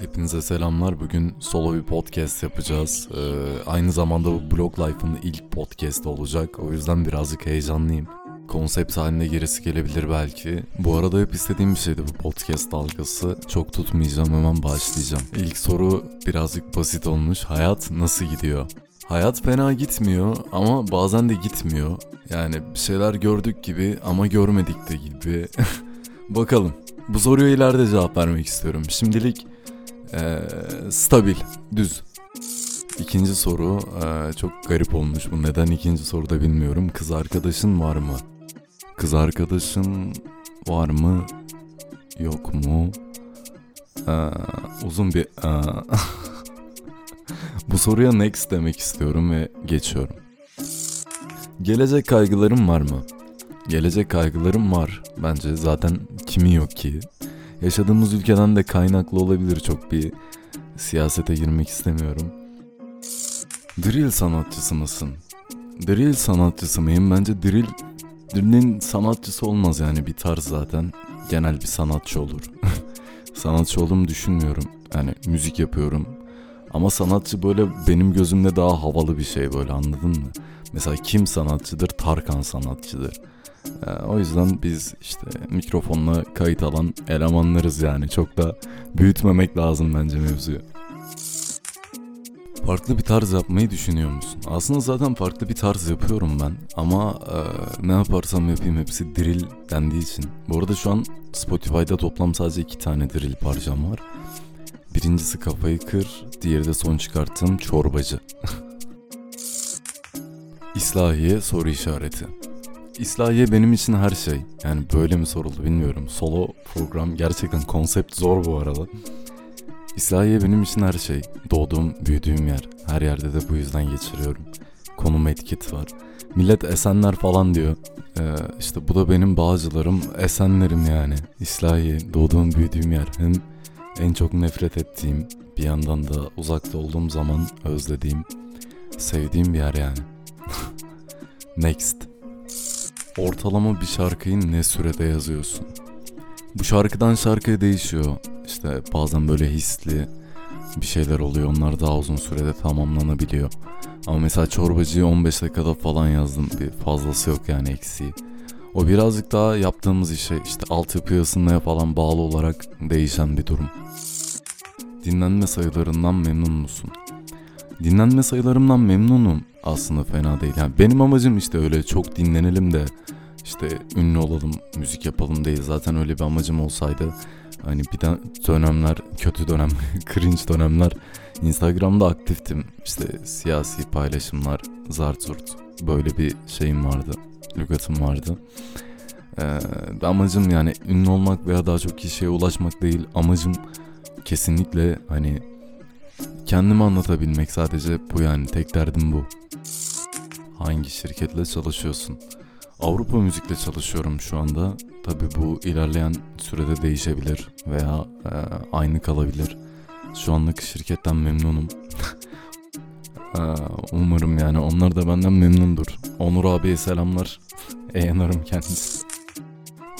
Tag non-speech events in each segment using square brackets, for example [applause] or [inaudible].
Hepinize selamlar. Bugün solo bir podcast yapacağız. Ee, aynı zamanda bu Blog Life'ın ilk podcast olacak. O yüzden birazcık heyecanlıyım. Konsept haline gerisi gelebilir belki. Bu arada hep istediğim bir şeydi bu podcast dalgası. Çok tutmayacağım hemen başlayacağım. İlk soru birazcık basit olmuş. Hayat nasıl gidiyor? Hayat fena gitmiyor ama bazen de gitmiyor. Yani bir şeyler gördük gibi ama görmedik de gibi. [laughs] Bakalım. Bu soruya ileride cevap vermek istiyorum. Şimdilik ee, stabil, düz. İkinci soru ee, çok garip olmuş. Bu neden ikinci soruda bilmiyorum. Kız arkadaşın var mı? Kız arkadaşın var mı? Yok mu? Ee, uzun bir... Ee. [laughs] Bu soruya next demek istiyorum ve geçiyorum. Gelecek kaygılarım var mı? Gelecek kaygılarım var. Bence zaten kimi yok ki? Yaşadığımız ülkeden de kaynaklı olabilir çok bir siyasete girmek istemiyorum. Drill sanatçısı mısın? Drill sanatçısı mıyım? Bence drill drill'in sanatçısı olmaz yani bir tarz zaten. Genel bir sanatçı olur. [laughs] sanatçı olduğumu düşünmüyorum. Yani müzik yapıyorum. Ama sanatçı böyle benim gözümde daha havalı bir şey böyle anladın mı? Mesela kim sanatçıdır? Tarkan sanatçıdır. Ee, o yüzden biz işte mikrofonla kayıt alan elemanlarız yani. Çok da büyütmemek lazım bence mevzuyu. Farklı bir tarz yapmayı düşünüyor musun? Aslında zaten farklı bir tarz yapıyorum ben ama e, ne yaparsam yapayım hepsi drill dendiği için. Bu arada şu an Spotify'da toplam sadece iki tane drill parçam var. Birincisi Kafayı Kır, diğeri de son çıkarttığım Çorbacı. [laughs] İslahiye soru işareti. İslahiye benim için her şey. Yani böyle mi soruldu bilmiyorum. Solo program gerçekten konsept zor bu arada. İslahiye benim için her şey. Doğduğum, büyüdüğüm yer. Her yerde de bu yüzden geçiriyorum. Konum etiket var. Millet Esenler falan diyor. Ee, işte bu da benim bağcılarım, Esenlerim yani. İslahiye, doğduğum, büyüdüğüm yer. Hem en çok nefret ettiğim, bir yandan da uzakta olduğum zaman özlediğim, sevdiğim bir yer yani. [laughs] Next. Ortalama bir şarkıyı ne sürede yazıyorsun? Bu şarkıdan şarkıya değişiyor. İşte bazen böyle hisli bir şeyler oluyor. Onlar daha uzun sürede tamamlanabiliyor. Ama mesela çorbacıyı 15 dakikada falan yazdım. Bir fazlası yok yani eksiği. O birazcık daha yaptığımız işe işte altyapı ısınmaya falan bağlı olarak değişen bir durum. Dinlenme sayılarından memnun musun? Dinlenme sayılarımdan memnunum aslında fena değil. Yani benim amacım işte öyle çok dinlenelim de işte ünlü olalım, müzik yapalım değil. Zaten öyle bir amacım olsaydı hani bir de dönemler, kötü dönem, [laughs] cringe dönemler Instagram'da aktiftim. İşte siyasi paylaşımlar, zart zurt böyle bir şeyim vardı, lügatım vardı. Ee, amacım yani ünlü olmak veya daha çok kişiye ulaşmak değil. Amacım kesinlikle hani kendimi anlatabilmek sadece bu yani tek derdim bu. Hangi şirketle çalışıyorsun? Avrupa müzikle çalışıyorum şu anda. Tabi bu ilerleyen sürede değişebilir veya e, aynı kalabilir. Şu anlık şirketten memnunum. [laughs] e, umarım yani onlar da benden memnundur. Onur abiye selamlar. [laughs] Eğlenirim kendisi.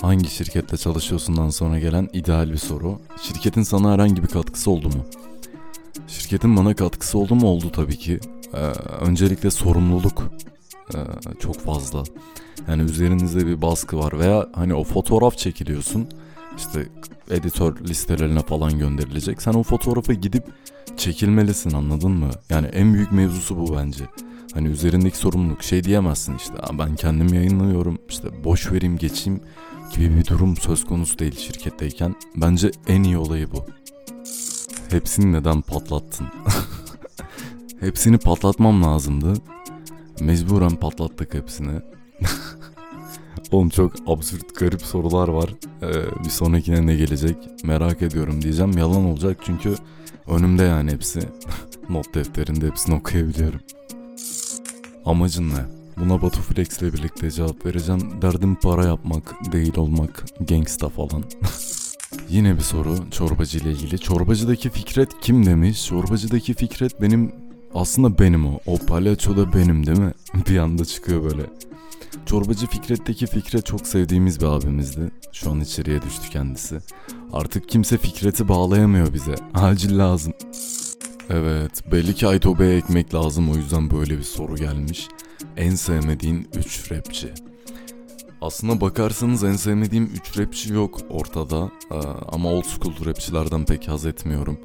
Hangi şirkette çalışıyorsundan sonra gelen ideal bir soru. Şirketin sana herhangi bir katkısı oldu mu? Şirketin bana katkısı oldu mu? Oldu tabii ki. Ee, öncelikle sorumluluk ee, çok fazla. Yani üzerinizde bir baskı var veya hani o fotoğraf çekiliyorsun. İşte editör listelerine falan gönderilecek. Sen o fotoğrafa gidip çekilmelisin anladın mı? Yani en büyük mevzusu bu bence. Hani üzerindeki sorumluluk şey diyemezsin işte ben kendim yayınlıyorum işte boş vereyim geçeyim gibi bir durum söz konusu değil şirketteyken. Bence en iyi olayı bu. Hepsini neden patlattın? [laughs] Hepsini patlatmam lazımdı. Mecburen patlattık hepsini. [laughs] Oğlum çok absürt garip sorular var. Ee, bir sonrakine ne gelecek merak ediyorum diyeceğim. Yalan olacak çünkü önümde yani hepsi. [laughs] Not defterinde hepsini okuyabiliyorum. Amacın ne? Buna Batu Flex ile birlikte cevap vereceğim. Derdim para yapmak, değil olmak, gangsta falan. Yine bir soru çorbacı ile ilgili. Çorbacıdaki Fikret kim demiş? Çorbacıdaki Fikret benim aslında benim o. O palyaço da benim değil mi? [laughs] Bir anda çıkıyor böyle. Çorbacı Fikret'teki Fikret çok sevdiğimiz bir abimizdi. Şu an içeriye düştü kendisi. Artık kimse Fikret'i bağlayamıyor bize. [laughs] Acil lazım. Evet, belli ki Ayto Bey'e ekmek lazım o yüzden böyle bir soru gelmiş. En sevmediğin 3 rapçi. Aslına bakarsanız en sevmediğim 3 rapçi yok ortada. Ee, ama old school rapçilerden pek haz etmiyorum.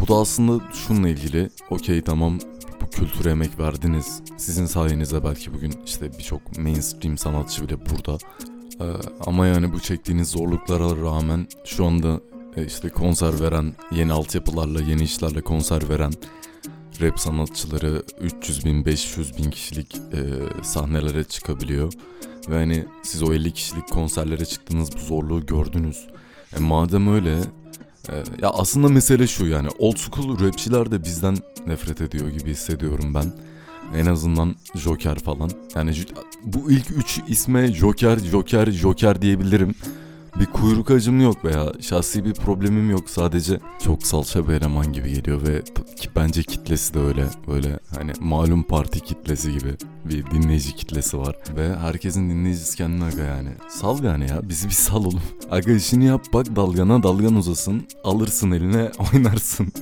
Bu da aslında şununla ilgili. Okey tamam bu kültüre emek verdiniz. Sizin sayenizde belki bugün işte birçok mainstream sanatçı bile burada. Ee, ama yani bu çektiğiniz zorluklara rağmen şu anda e, işte konser veren, yeni altyapılarla, yeni işlerle konser veren rap sanatçıları 300 bin, 500 bin kişilik e, sahnelere çıkabiliyor. Ve hani siz o 50 kişilik konserlere çıktığınız bu zorluğu gördünüz. E, madem öyle e, ya aslında mesele şu yani old school rapçiler de bizden nefret ediyor gibi hissediyorum ben. En azından Joker falan. Yani bu ilk üç isme Joker, Joker, Joker diyebilirim. Bir kuyruk acım yok veya şahsi bir problemim yok. Sadece çok salça eleman gibi geliyor ve ki bence kitlesi de öyle. Böyle hani malum parti kitlesi gibi bir dinleyici kitlesi var. Ve herkesin dinleyicisi kendine aga yani. Sal yani ya bizi bir sal oğlum. Aga işini yap bak dalgana dalgan uzasın. Alırsın eline [laughs] oynarsın.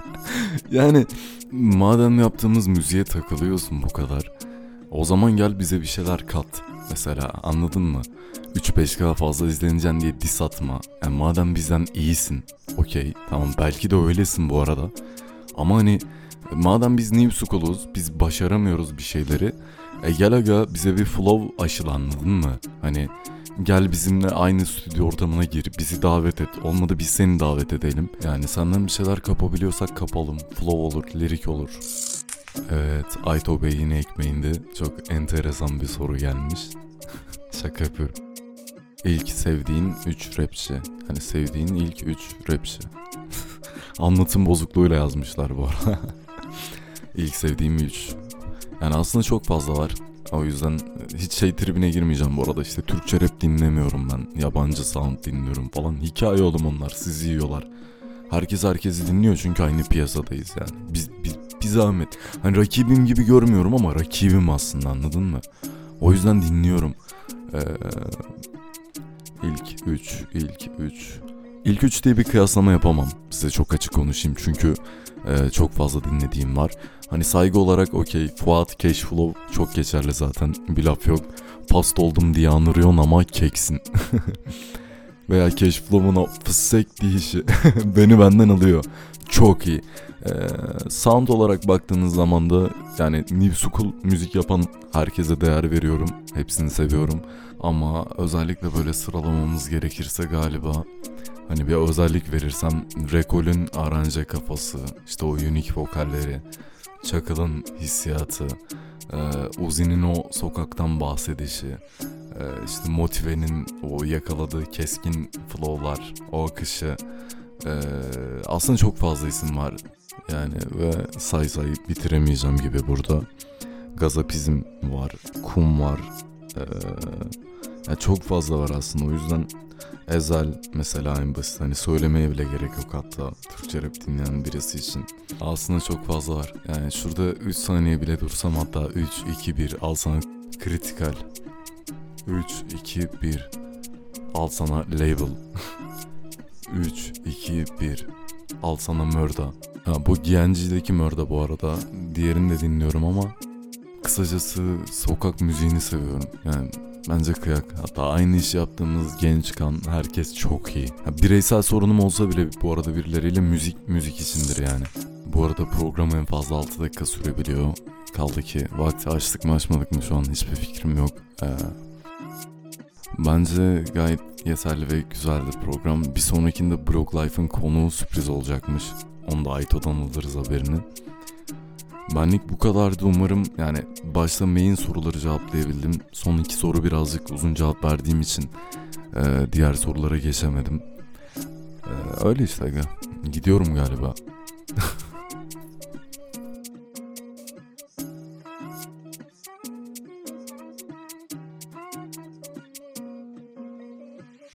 [laughs] yani madem yaptığımız müziğe takılıyorsun bu kadar. O zaman gel bize bir şeyler kat. Mesela anladın mı? 3-5K fazla izleneceksin diye dis atma. Yani madem bizden iyisin. Okey tamam belki de öylesin bu arada. Ama hani madem biz new school'uz biz başaramıyoruz bir şeyleri. E gel aga bize bir flow aşıl anladın mı? Hani gel bizimle aynı stüdyo ortamına gir bizi davet et. Olmadı biz seni davet edelim. Yani senden bir şeyler kapabiliyorsak kapalım. Flow olur, lirik olur. Evet, Ayto Bey yine ekmeğinde çok enteresan bir soru gelmiş. [laughs] Şaka yapıyorum. İlk sevdiğin 3 rapçi. Hani sevdiğin ilk 3 rapçi. [laughs] Anlatım bozukluğuyla yazmışlar bu arada. [laughs] İlk sevdiğim 3. Yani aslında çok fazla var. O yüzden hiç şey tribine girmeyeceğim bu arada. İşte Türkçe rap dinlemiyorum ben. Yabancı sound dinliyorum falan. Hikaye oğlum onlar. Sizi yiyorlar. Herkes herkesi dinliyor çünkü aynı piyasadayız yani. Biz, biz, zahmet. Hani rakibim gibi görmüyorum ama rakibim aslında anladın mı? O yüzden dinliyorum. Ee, ilk 3, ilk 3. İlk 3 diye bir kıyaslama yapamam. Size çok açık konuşayım çünkü e, çok fazla dinlediğim var. Hani saygı olarak okey Fuat Cashflow çok geçerli zaten bir laf yok. Past oldum diye anırıyorsun ama keksin. [laughs] Veya Cashflow'un o fısek dişi [laughs] beni benden alıyor. Çok iyi. Ee, sound olarak baktığınız zaman da yani New School müzik yapan herkese değer veriyorum. Hepsini seviyorum. Ama özellikle böyle sıralamamız gerekirse galiba hani bir özellik verirsem Rekol'ün aranje kafası, işte o unik vokalleri, Çakıl'ın hissiyatı, e, Uzi'nin o sokaktan bahsedişi, e, işte Motive'nin o yakaladığı keskin flow'lar, o akışı, e, aslında çok fazla isim var yani ve say say bitiremeyeceğim gibi burada. Gazapizm var, kum var, ee, yani çok fazla var aslında o yüzden Ezel mesela en basit hani söylemeye bile gerek yok hatta Türkçe rap dinleyen birisi için. Aslında çok fazla var. Yani şurada 3 saniye bile dursam hatta 3, 2, 1 al sana kritikal. 3, 2, 1 al sana label. 3, 2, 1 al sana mörda. Ha, bu Giyenci'deki mörda bu arada. Diğerini de dinliyorum ama kısacası sokak müziğini seviyorum. Yani Bence kıyak. Hatta aynı iş yaptığımız genç kan herkes çok iyi. Ya bireysel sorunum olsa bile bu arada birileriyle müzik müzik içindir yani. Bu arada program en fazla 6 dakika sürebiliyor. Kaldı ki vakti açtık mı açmadık mı şu an hiçbir fikrim yok. Ee, bence gayet yeterli ve güzeldi program. Bir sonrakinde Blog Life'ın konuğu sürpriz olacakmış. Onu da Aito'dan alırız haberini. Benlik bu kadardı umarım yani başta main soruları cevaplayabildim. Son iki soru birazcık uzun cevap verdiğim için e, diğer sorulara geçemedim. E, öyle işte. Gidiyorum galiba. [laughs]